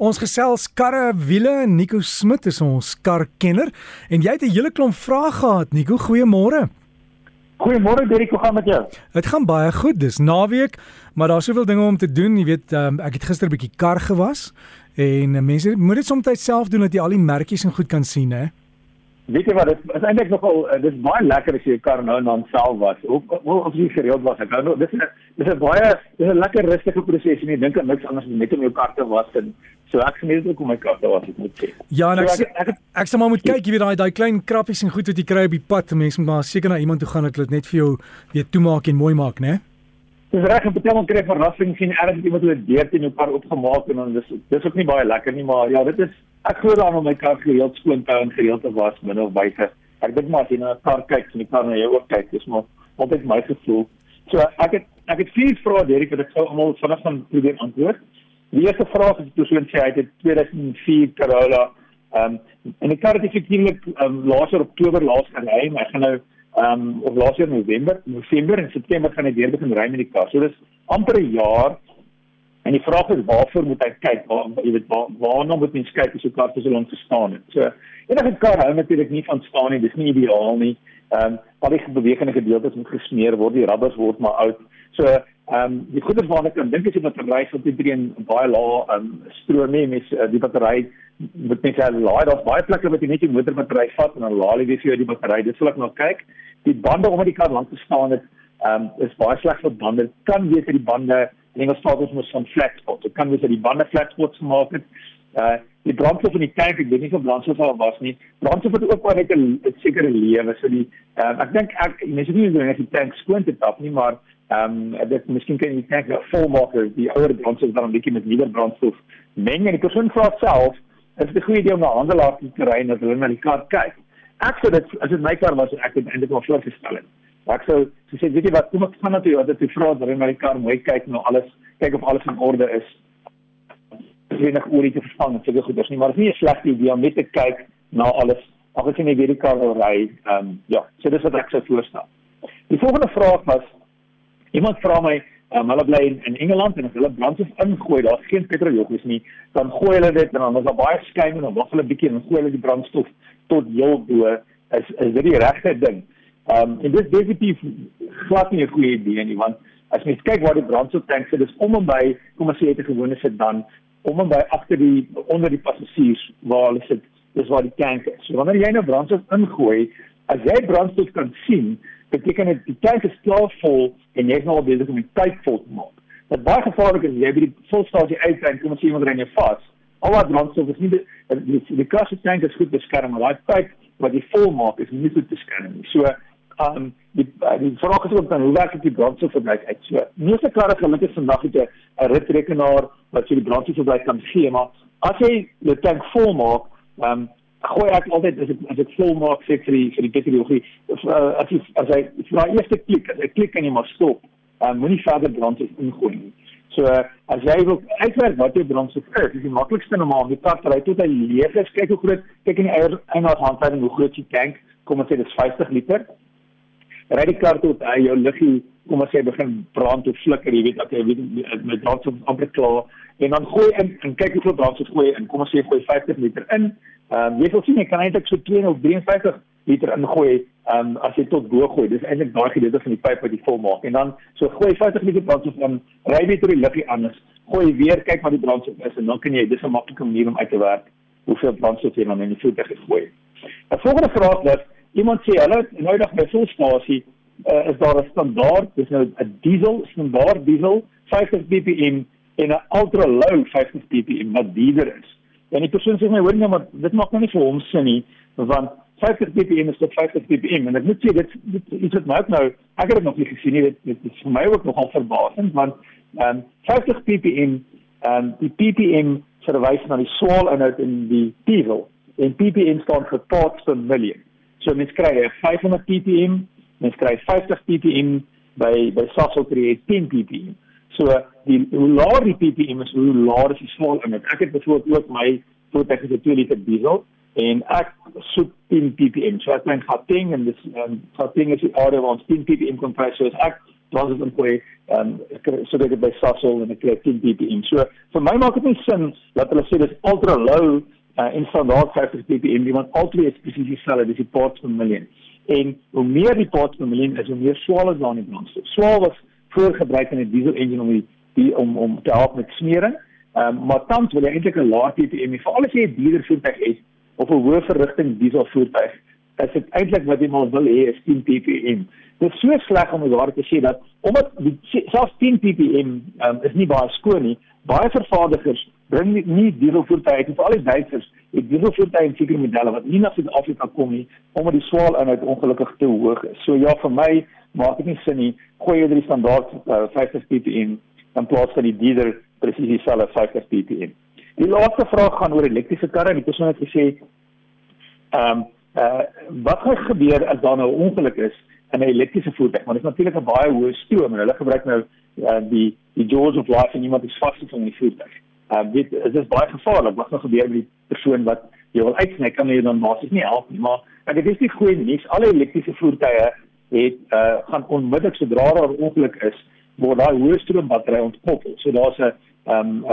Ons gesels karre wiele, Nico Smit is ons karkenner en jy het 'n hele klomp vrae gehad, Nico. Goeiemôre. Goeiemôre Derek, hoe gaan dit met jou? Dit gaan baie goed. Dis naweek, maar daar's soveel dinge om te doen. Jy weet, um, ek het gister 'n bietjie kar gewas en uh, mense moet dit soms self doen dat jy al die merkies en goed kan sien, hè. Weet jy wat, dit is eintlik nogal uh, dis baie lekker as jy 'n kar nou en dan self was. Of of jy gereeld was. Ek nou dis 'n dis 'n baie dis 'n lekker rustige proses en jy dink aan niks anders as net om jou kar te was en So ek geniet ook om my kar te was, ek moet sê. Ja, en ek so, ek, ek, ek sê maar moet kyk, jy weet daai daai klein krappies en goed wat jy kry op die pad, mense moet maar seker na iemand toe gaan dat dit net vir jou weer toemaak en mooi maak, né? Dis reg, en baie mense kry verrassing sien ergens iemand 'n deur teen jou kar opgemaak en dan dis dis ook nie baie lekker nie, maar ja, dit is ek glo daarom om my kar gereeld skoon te hou en gereeld te was binne of buite. Ek dink maar as jy na 'n kar kyk, sien die kar na jou ook kyk, dis maar altyd my gevoel. So ek het ek het vier vrae Derek wat ek sou almal vinnig gaan probeer antwoord. Die eerste vraag is en sê hy het 'n 2004 Corolla ehm um, en ek het dit effektiewelik um, laas in Oktober laas gery, maar ek gaan nou ehm um, of laas in November, November en September gaan ek weer begin ry met die kar. So dis amper 'n jaar. En die vraag is waarvoor moet hy kyk? Waar jy weet waar waarna moet mens kyk as 'n kar te so lank gestaan het? So enige kar hou natuurlik nie van staan nie. Dis nie ideaal nie. Ehm um, al die bewegende gedeeltes moet gesmeer word, die rubbers word maar oud. So ehm um, die goeie waarna ek dink as jy met 'n ry van die drie en baie lae ehm um, stroom nie met uh, die battery met net 'n laai, daar's baie plekke wat jy net jou motorbattery vat en dan laai jy vir jou die battery. Dit sal ek nog kyk die bande omdat die kar lank gestaan het, ehm um, is baie sleg vir bande. Kan wees dat die bande en Engels praat ons met van flat spots. Dit kan wees dat die bande flat spots gemaak het. Uh die brandstof in die tank, ek weet nie of brandstof al was nie. Brandstof het ook maar net 'n sekere lewe. So die uh, ek dink ek mense nie doen as die tank skoon te tap nie, maar ehm um, dit miskien kan jy tank nou vol maak of die ouer brandstof dan 'n bietjie met nuwer brandstof meng en die persoon vra self is dit 'n goeie idee om na handelaar te ry en hulle na die kar kyk ek sou dit as dit my kar was ek het eintlik al voorgestel het. Ek sou so sê weet jy wat kom ek gaan na toe dat jy vra dat my kar mooi kyk na alles kyk of alles in orde is. Enig olie te vervang en seker goed is nie maar dit is nie 'n slegte idee om net te kyk na alles. Ag as jy net weer die kar wil ry, ehm um, ja, so dis wat ek sou voorstel. Die volgende vraag was iemand vra my Um, hulle bly in, in Engeland en as hulle brandstof ingooi, daar's geen petroljokies nie, dan gooi hulle dit en dan is daar baie skuim en dan wag hulle bietjie en gooi hulle die brandstof tot heel bo is is dit die regte ding. Ehm um, en dit is definitief glad nie 'n goeie idee nie want as mens kyk waar die brandstoftank sit, dis om en by kom ons sê dit 'n gewone sit dan om en by agter die onder die passasiers waar hulle sit, dis waar die tank is. So wanneer jy nou brandstof ingooi, as jy brandstof kan sien, beteken dit die tank is klaar vol en jy's nou al besig om die tank vol te maak. Wat baie gevaarlik is, jy by die volstasie uitry en kom ons sê iemand ry net vas al wat brandstof is nie die die, die kasse tank is goed beskerm maar daai pyp wat jy vol maak is nie goed beskerm nie. So um, die die vraag is ook dan hoe werk die brandstofverbruik uit? So meeste karre gelukkig vandag het 'n ritrekenaar wat jy die brandstofverbruik kan gee, maar as jy die tank vol maak, um, gooi ek altyd as ek as ek vol maak sê vir die vir die petrologie uh, as jy as hy vir die eerste klik, as hy klik kan jy maar stop. Ehm um, moenie verder brandstof ingooi nie. So as jy wil uitwerk wat jou brandstof is, is die maklikste om aan die kar te ry tot hy leeg is. Kyk hoe groot, kyk in die eier eienaar handleiding hoe groot die tank, kom ons sê dis 50 liter. Ry die kar tot hy jou liggie, kom ons sê begin brand of flikker, jy weet dat jy weet met brandstof amper klaar en dan gooi in en kyk hoeveel brandstof gooi in. Kom ons sê gooi 50 liter in. Ehm um, jy wil sien jy kan eintlik so 2 of 53 liter ingooi um, as jy tot bo gooi. Dis eintlik daai gedeelte van die pyp wat jy vol maak. En dan so gooi 50 liter brandstof in, ry weer deur die luggie anders. Gooi weer kyk wat die brandstof is en dan kan jy dis 'n maklike manier om uit te werk hoeveel brandstof jy dan in die voertuig gegooi het. 'n Volgende vraag is iemand sê hulle nou dag by volstasie uh, is daar 'n standaard, dis nou 'n diesel, standaard diesel 50 ppm en 'n ultra low 50 ppm wat duurder is. En die persoon sê my hoor nie maar dit maak nou nie vir hom sin nie want 50 ppm is tot 50 ppm en ek moet sê dit dit iets wat my ook nou ek het dit nog nie gesien nie dit, dit is vir my ook nogal verbasend want ehm um, 50 ppm ehm um, die ppm verwys na die swaal inhoud in die diesel en ppm staan vir parts per million so mens kry 500 ppm mens kry 50 ppm by by Sasol kry 10 ppm so die hoe laer die ppm is hoe laer is die swaal inhoud ek het byvoorbeeld ook my voertuig het 'n 2 liter diesel en ek soek 10 ppm. So ek dink Gauteng en dis um, Gauteng is die area waar ons 10 ppm kompressor is. Ek was dit ingooi ehm um, sodat dit by Sasol en ek kry 10 ppm. So vir my maak dit nie sin dat hulle sê dis ultra low uh, en standaard 50 ppm want albei is presies dieselfde, dis die parts per million. En hoe meer die parts per million is, hoe meer swaal is daar in die brandstof. Swaal was voorgebruik in 'n diesel engine om die, die om om te help met smering. Ehm um, maar tans wil jy eintlik 'n lae ppm. Veral as jy 'n dierder voertuig het of 'n hoë verrigting diesel voertuig, is dit eintlik wat jy maar wil hê is 10 ppm. Dit is so sleg om daar te sê dat omdat die selfs 10 ppm um, is nie baie skoon nie. Baie vervaardigers bring nie, nie diesel voertuie uit, veral die Duitsers, het diesel voertuie in sekere modelle wat nie na Suid-Afrika kom nie omdat die swaal inhoud ongelukkig te hoog is. So ja, vir my maak dit nie sin nie. Gooi jy die standaard uh, 50 ppm in plaas van die dierder presies dieselfde 50 ppm. Die laaste vraag gaan oor elektriese karre. Die persoon het gesê ehm um, uh, wat gaan gebeur as daar nou 'n ongeluk is in 'n elektriese voertuig? Want dit is natuurlik 'n baie hoë stroom en hulle gebruik nou uh, die die jaws of life en iemand is vasgesit in die voertuig. Ehm uh, dit is baie gevaarlik. Wat gaan gebeur met die persoon wat jy wil uitsny? Kan jy dan basies nie help nie, maar dit is nie goeie nuus. Alle elektriese voertuie het uh, gaan onmiddellik sodra daar 'n ongeluk is word daai hoë stroom battery ontkoppel. So daar's 'n ehm um,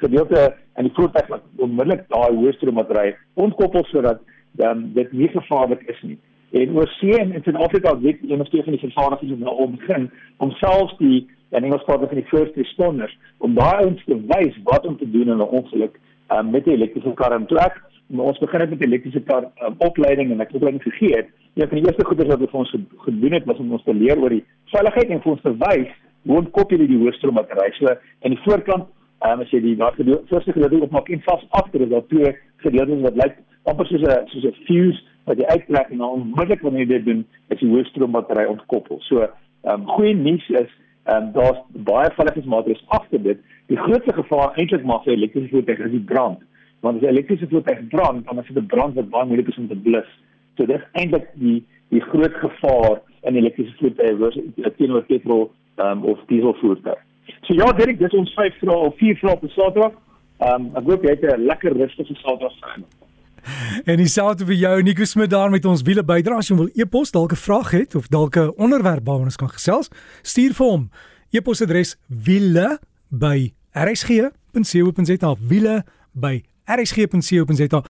gedeelte in die voertuig wat onmiddellik daai hoë stroom battery ontkoppel sodat um, dit nie gevaarlik is nie. En oor see en in Suid-Afrika weet een of twee van die vervaardigers nou om begin om selfs die en Engels praat van die first responders om daai ons te wys wat om te doen in 'n ongeluk um, met 'n elektriese kar en trek. Maar ons begin met elektriese kar um, opleiding en ek opleiding gegee het. Een van die eerste goeders wat ons gedoen het was om ons te leer oor die veiligheid en vir ons te wys hoe kop jy die hoëstroom battery. So aan die voorkant, um, as jy die laaste eerste gedeelte opmaak en vas is daar twee gedeeltes wat lyk amper soos 'n soos 'n fuse wat jy uittrek en dan onmiddellik wanneer dit doen, is die hoëstroom battery ontkoppel. So, ehm um, goeie nuus is ehm um, daar's baie veiligheidsmaatreëls agter dit. Die grootste gevaar eintlik maar vir elektriese voertuie is die brand. Want as 'n elektriese voertuig brand, dan is dit 'n brand wat baie moeilik is om te blus. So dis eintlik die die groot gevaar in elektriese voertuie teenoor petrol um, of diesel voertuie. So ja, Derek, dis ons vyf vrae of vier vrae op Saterdag. Ehm um, ek hoop jy het 'n lekker rustige Saterdag gehad. En dieselfde vir jou Nico Smit daar met ons wiele bydra as jy wil e-pos dalk 'n vraag het of dalk 'n onderwerp waaroor ons kan gesels, stuur vir hom. E-posadres wiele by rsg.co.za wiele by rsg.co.za